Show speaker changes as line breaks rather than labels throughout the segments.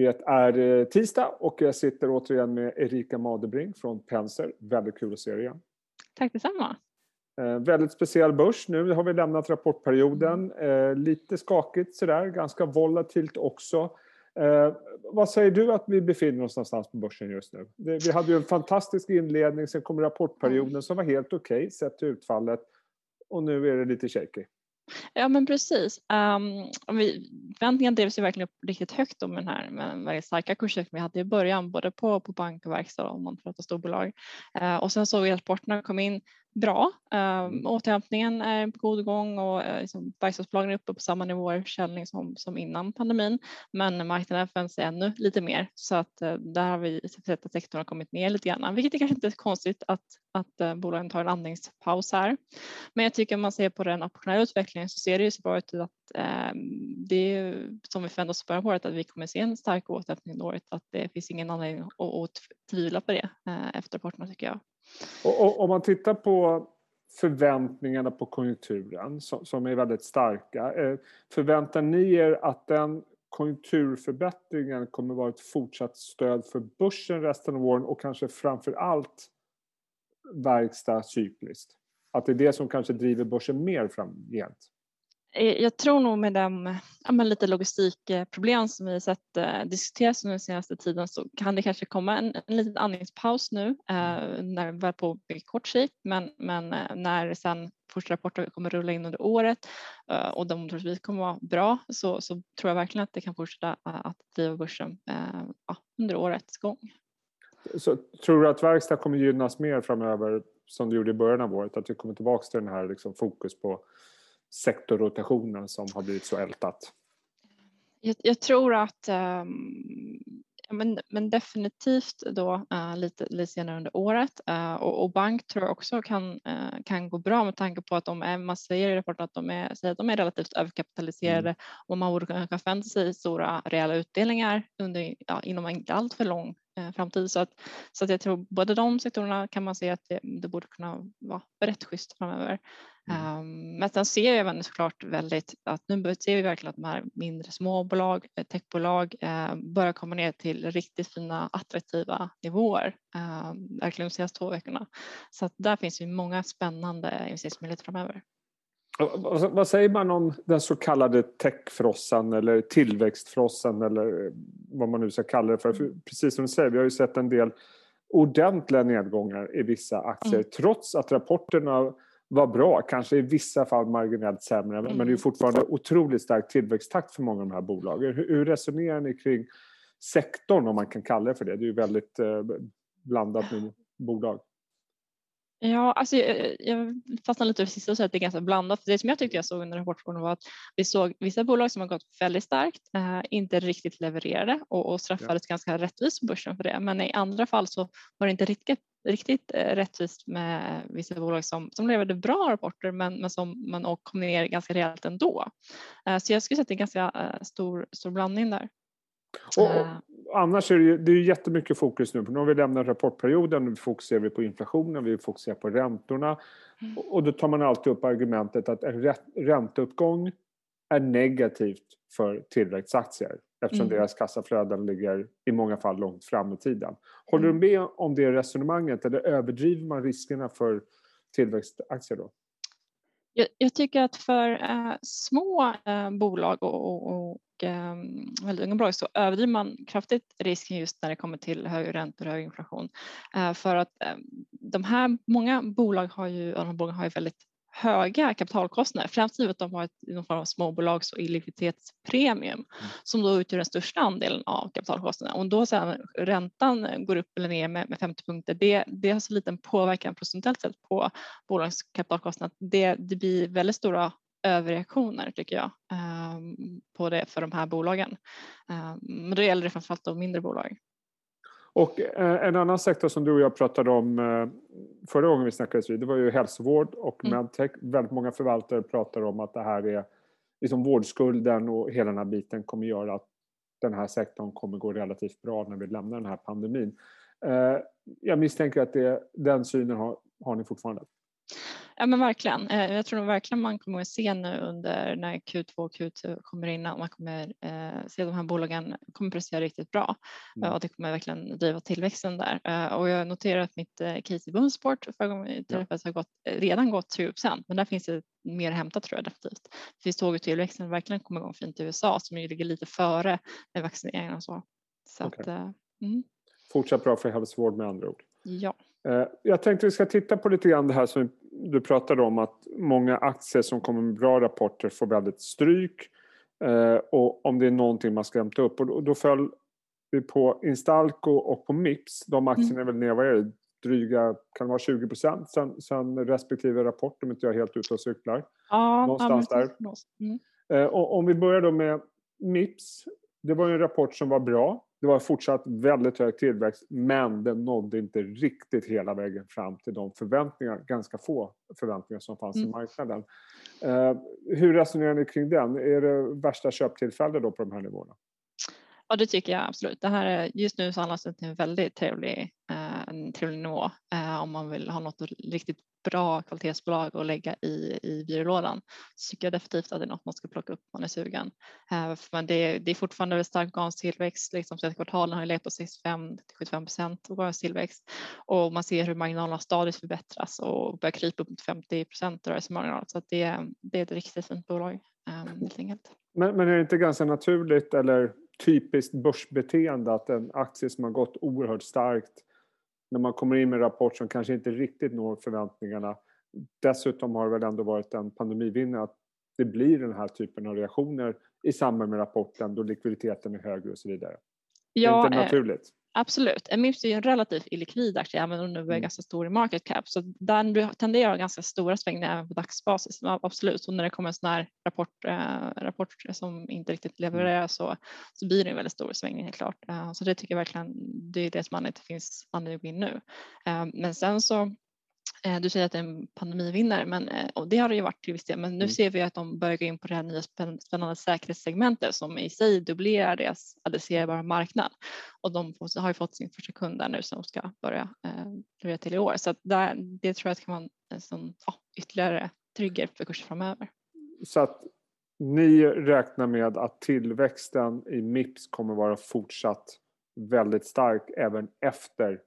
Det är eh, tisdag och jag sitter återigen med Erika Madebring från Penser. Väldigt kul att se dig igen.
Tack detsamma.
Eh, väldigt speciell börs. Nu har vi lämnat rapportperioden. Eh, lite skakigt sådär, ganska volatilt också. Eh, vad säger du att vi befinner oss någonstans på börsen just nu? Det, vi hade ju en fantastisk inledning, sen kom rapportperioden som var helt okej okay, sett till utfallet. Och nu är det lite shaky.
Ja men precis. Um, vi, förväntningarna drevs ju verkligen upp riktigt högt om den här med den väldigt starka kursen vi hade i början både på, på bank och verkstad om man pratar storbolag. Uh, och sen såg vi att rapporterna kom in bra. Um, återhämtningen är på god gång och uh, liksom, verkstadsbolagen är uppe på samma nivåer försäljning som, som innan pandemin. Men marknaden förväntar sig ännu lite mer så att uh, där har vi sett att sektorn har kommit ner lite grann, vilket är kanske inte är konstigt att, att uh, bolagen tar en andningspaus här. Men jag tycker om man ser på den operationella utvecklingen så ser det ju så bra ut att um, det är som vi förväntar oss början på året att vi kommer se en stark återhämtning i året, att det finns ingen anledning att, att tvivla på det efter rapporterna tycker jag.
Och, och, om man tittar på förväntningarna på konjunkturen som, som är väldigt starka. Eh, förväntar ni er att den konjunkturförbättringen kommer vara ett fortsatt stöd för börsen resten av åren och kanske framför allt verkstad cykliskt? Att det är det som kanske driver börsen mer framgent?
Eh, jag tror nog med de ja, lite logistikproblem som vi sett eh, diskuteras den senaste tiden så kan det kanske komma en, en liten andningspaus nu eh, när vi är på kort sikt men, men eh, när sen första rapporter kommer rulla in under året eh, och de troligtvis kommer vara bra så, så tror jag verkligen att det kan fortsätta eh, att driva börsen eh, ja, under årets gång.
Så tror du att verkstad kommer gynnas mer framöver som du gjorde i början av året? Att vi kommer tillbaka till den här liksom, fokus på sektorrotationen som har blivit så ältat?
Jag, jag tror att um, ja, men, men, definitivt då uh, lite, lite senare under året uh, och, och, bank tror jag också kan, uh, kan gå bra med tanke på att de är, man säger i rapporten att de är, säger att de är relativt överkapitaliserade mm. och man borde kunna förvänta sig stora reella utdelningar under, ja, inom en inte alltför lång framtid. Så att, så att jag tror både de sektorerna kan man se att det, det borde kunna vara rätt schysst framöver. Mm. Um, men sen ser jag även såklart väldigt att nu ser vi verkligen att de här mindre småbolag, eh, techbolag eh, börjar komma ner till riktigt fina attraktiva nivåer, eh, verkligen de senaste två veckorna. Så att där finns ju många spännande investeringsmöjligheter framöver.
Vad säger man om den så kallade techfrossan eller tillväxtfrossan eller vad man nu ska kalla det för? för mm. precis som du säger, vi har ju sett en del ordentliga nedgångar i vissa aktier mm. trots att rapporterna var bra, kanske i vissa fall marginellt sämre, mm. men det är fortfarande otroligt stark tillväxttakt för många av de här bolagen. Hur, hur resonerar ni kring sektorn, om man kan kalla det för det? Det är ju väldigt eh, blandat med bolag.
Ja, alltså jag, jag fastnade lite för sista och att det är ganska blandat. Det som jag tyckte jag såg under rapporten var att vi såg vissa bolag som har gått väldigt starkt, eh, inte riktigt levererade och, och straffades ja. ganska rättvist på börsen för det. Men i andra fall så var det inte riktigt, riktigt eh, rättvist med vissa bolag som, som levererade bra rapporter men, men som man och kom ner ganska rejält ändå. Eh, så jag skulle säga att det är ganska eh, stor, stor blandning där.
Och, eh. Annars är det ju, det är jättemycket fokus nu. Nu har vi lämnat rapportperioden, nu fokuserar vi på inflationen, vi fokuserar på räntorna. Mm. Och då tar man alltid upp argumentet att en ränteuppgång är negativt för tillväxtaktier eftersom mm. deras kassaflöden ligger i många fall långt fram i tiden. Håller mm. du med om det resonemanget eller överdriver man riskerna för tillväxtaktier då?
Jag, jag tycker att för äh, små äh, bolag och, och, och äh, väldigt unga bolag så överdriver man kraftigt risken just när det kommer till högre räntor och hög inflation. Eh, för att ehm, de här, många bolag har ju, de har ju väldigt höga kapitalkostnader, främst givet att de har ett, någon form av småbolags och likviditetspremium mm. som då utgör den största andelen av kapitalkostnaderna. Och då sen räntan går upp eller ner med, med 50 punkter, det, det har så liten påverkan procentuellt sett på bolagens kapitalkostnad. Det, det blir väldigt stora överreaktioner tycker jag um, på det för de här bolagen. Um, men då gäller det framförallt de mindre bolag.
Och eh, en annan sektor som du och jag pratade om eh, förra gången vi snackades vid, det var ju hälsovård och mm. medtech. Väldigt många förvaltare pratar om att det här är liksom vårdskulden och hela den här biten kommer göra att den här sektorn kommer gå relativt bra när vi lämnar den här pandemin. Eh, jag misstänker att det, den synen har, har ni fortfarande?
Ja men verkligen. Eh, jag tror nog verkligen man kommer att se nu under när Q2 och Q2 kommer in att man kommer eh, se de här bolagen kommer prestera riktigt bra mm. och det kommer verkligen driva tillväxten där. Och jag noterar att mitt case i Bunsport förra gången har gått, redan gått 20 procent, men där finns det mer hämtat tror jag definitivt. Vi såg att tillväxten verkligen kommer igång fint i USA som ju ligger lite före med vaccineringen och så. så okay. att, mm.
Fortsatt bra för hälsovård med andra ord.
Ja.
Eh, jag tänkte vi ska titta på lite grann det här som du pratade om att många aktier som kommer med bra rapporter får väldigt stryk eh, och om det är någonting man ska hämta upp och då föll vi på Instalco och på Mips. De aktierna är väl ner, vad är det, dryga, kan det vara 20 procent sen, sen respektive rapport om inte jag är helt ute och cyklar.
Ja,
Någonstans ja, där. Mm. Eh, och om vi börjar då med Mips. Det var en rapport som var bra. Det var fortsatt väldigt hög tillväxt men den nådde inte riktigt hela vägen fram till de förväntningar, ganska få förväntningar som fanns mm. i marknaden. Eh, hur resonerar ni kring den? Är det värsta köptillfälle då på de här nivåerna?
Ja, det tycker jag absolut. Det här är, just nu så handlas det till en väldigt trevlig, eh, en trevlig nivå eh, om man vill ha något riktigt bra kvalitetsbolag att lägga i, i byrålådan så tycker jag definitivt att det är något man ska plocka upp om man är sugen. Eh, men det, det är fortfarande stark organisk tillväxt, liksom senaste kvartalen har ju legat på 65 till 75 procent organisk tillväxt och man ser hur marginalerna stadigt förbättras och börjar krypa upp mot 50 procent rörelsemarginal så att det, det är ett riktigt fint bolag eh, helt enkelt.
Men, men är det inte ganska naturligt eller typiskt börsbeteende att en aktie som har gått oerhört starkt när man kommer in med en rapport som kanske inte riktigt når förväntningarna. Dessutom har det väl ändå varit en pandemivinnare att det blir den här typen av reaktioner i samband med rapporten då likviditeten är högre och så vidare. Ja, det är inte eh, naturligt.
Absolut. Mips är ju en relativt illikvid aktie även om den nu är mm. ganska stor i market cap så den tenderar ganska stora svängningar även på dagsbasis. Absolut, och när det kommer en sån här rapport, äh, rapport som inte riktigt mm. levererar så, så blir det en väldigt stor svängning helt klart. Äh, så det tycker jag verkligen det är det som inte finns anledning att gå in nu. Äh, men sen så du säger att det är en pandemivinnare men, eh, och det har det ju varit till viss del men nu mm. ser vi att de börjar gå in på det här nya spännande säkerhetssegmentet som i sig dubblerar deras adresserbara marknad och de har ju fått sin första kund där nu som ska börja eh, till i år så där, det tror jag kan vara en sån, ja, ytterligare trigger för kurser framöver.
Så att ni räknar med att tillväxten i Mips kommer vara fortsatt väldigt stark även efter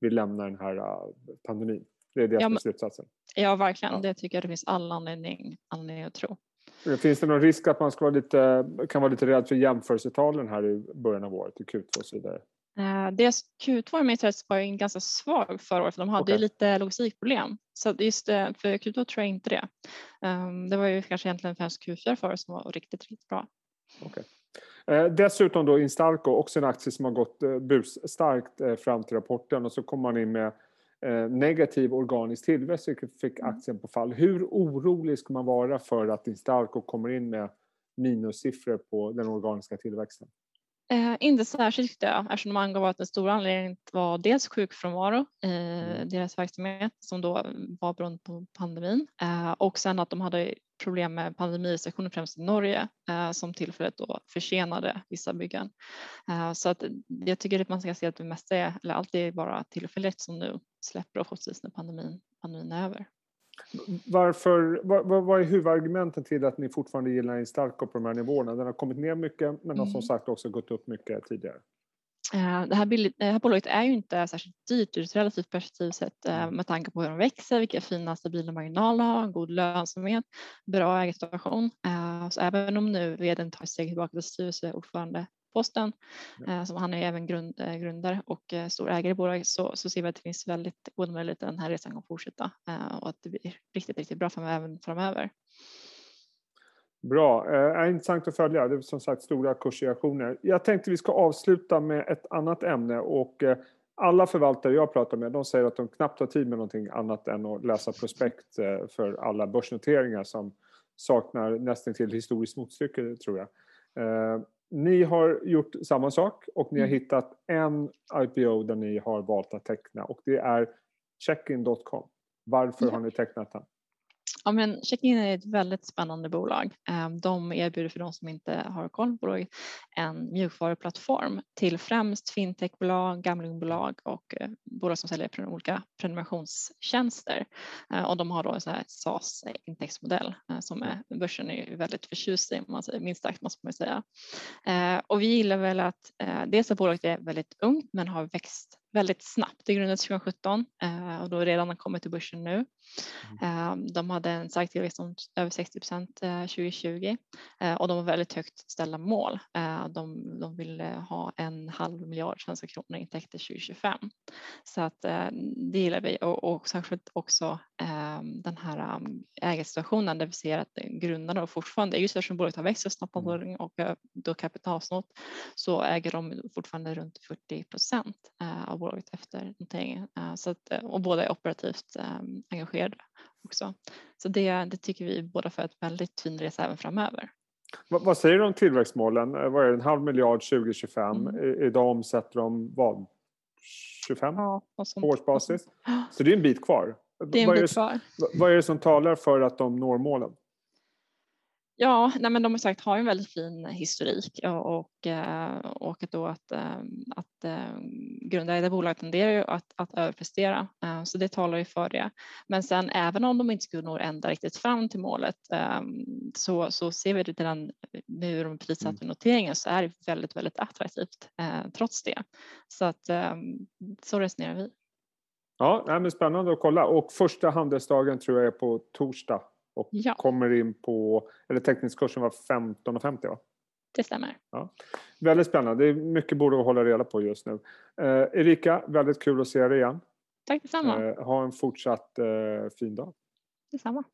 vi lämnar den här pandemin? Det är det som är slutsatsen.
Ja, verkligen. Ja. Det tycker jag det finns all anledning, anledning att tro.
Finns det någon risk att man ska vara lite, kan vara lite rädd för jämförelsetalen här i början av året, i Q2 och så vidare?
Uh, deras Q2 i mitt var ju ganska svag förra året för de hade okay. lite logistikproblem. Så just det, för Q2 tror jag inte det. Um, det var ju kanske egentligen främst Q4 för som var riktigt, riktigt bra.
Okay. Eh, dessutom då Instalco, också en aktie som har gått eh, busstarkt eh, fram till rapporten och så kommer man in med Eh, negativ organisk tillväxt vilket fick mm. aktien på fall. Hur orolig ska man vara för att Instalco kommer in med minussiffror på den organiska tillväxten?
Eh, inte särskilt det, eftersom de angav att den stora anledningen var dels sjukfrånvaro i mm. deras verksamhet som då var beroende på pandemin eh, och sen att de hade problem med pandemirestriktioner främst i Norge eh, som tillfälligt då försenade vissa byggen. Eh, så att jag tycker att man ska se att det mesta är, eller allt är bara tillfälligt som nu släpper och förhoppningsvis när pandemin, pandemin är över.
Varför, vad, vad är huvudargumenten till att ni fortfarande gillar Instalco på de här nivåerna? Den har kommit ner mycket men har som mm. sagt också gått upp mycket tidigare.
Eh, det här, billigt, det här bolaget är ju inte särskilt dyrt ur ett relativt perspektiv sett eh, mm. med tanke på hur de växer, vilka fina stabila marginaler har, god lönsamhet, bra ägarsituation. Eh, så även om nu vdn tar steg tillbaka till styrelseordförande posten eh, som han är även grund, grundare och stor ägare i bolaget så, så ser vi att det finns väldigt goda möjligheter att den här resan kan fortsätta och att det blir riktigt, riktigt bra för även framöver.
Bra, eh, intressant att följa. Det är som sagt stora kursreaktioner. Jag tänkte vi ska avsluta med ett annat ämne och eh, alla förvaltare jag pratar med de säger att de knappt har tid med någonting annat än att läsa prospekt för alla börsnoteringar som saknar nästan till historiskt motstycke tror jag ni har gjort samma sak och ni har mm. hittat en IPO där ni har valt att teckna och det är checkin.com. Varför ja. har ni tecknat den?
Ja, men Checkin är ett väldigt spännande bolag. Ehm, de erbjuder för de som inte har koll på bolaget en mjukvaruplattform till främst fintechbolag, gamblingbolag och eh, bolag som säljer olika prenumerationstjänster. Ehm, och de har då en sån här SaaS-intäktsmodell eh, som är, börsen är väldigt förtjust i, minst sagt måste man säga. Ehm, och vi gillar väl att eh, dels att bolaget är väldigt ungt men har växt väldigt snabbt. Det grundades 2017 och då redan har kommit till börsen nu. Mm. De hade en stark tillväxt om över 60 procent 2020 och de har väldigt högt ställda mål. De, de vill ha en halv miljard svenska kronor intäkter 2025. Så att det gillar vi och, och särskilt också den här ägarsituationen där vi ser att grundarna fortfarande, just eftersom bolaget har växt så snabbt mm. och då kapitalsnålt så äger de fortfarande runt 40 procent av bolaget efter noteringen. Så att, och båda är operativt engagerade också. Så det, det tycker vi båda för ett väldigt fin resa även framöver.
Vad, säger du om tillväxtmålen? Eh, vad är det, en halv miljard 2025? Mm. Idag omsätter de vad? 25 ja, på årsbasis? Så det är en bit kvar.
Det är en bit kvar.
Vad är det som talar för att de når målen?
Ja, nej men de har sagt har en väldigt fin historik och, och, eh, och då att, eh, att eh, grundägda bolag tenderar ju att, att överprestera så det talar ju för det. Men sen även om de inte skulle nå ända riktigt fram till målet så, så ser vi det redan med hur de prissatt vid noteringen så är det väldigt, väldigt attraktivt trots det. Så att så resonerar vi.
Ja, men spännande att kolla och första handelsdagen tror jag är på torsdag och ja. kommer in på, eller teckningskursen var 15,50 va?
Det stämmer.
Ja. Väldigt spännande, det är mycket borde att hålla reda på just nu. Eh, Erika, väldigt kul att se dig igen.
Tack detsamma.
Eh, ha en fortsatt eh, fin dag.
Detsamma.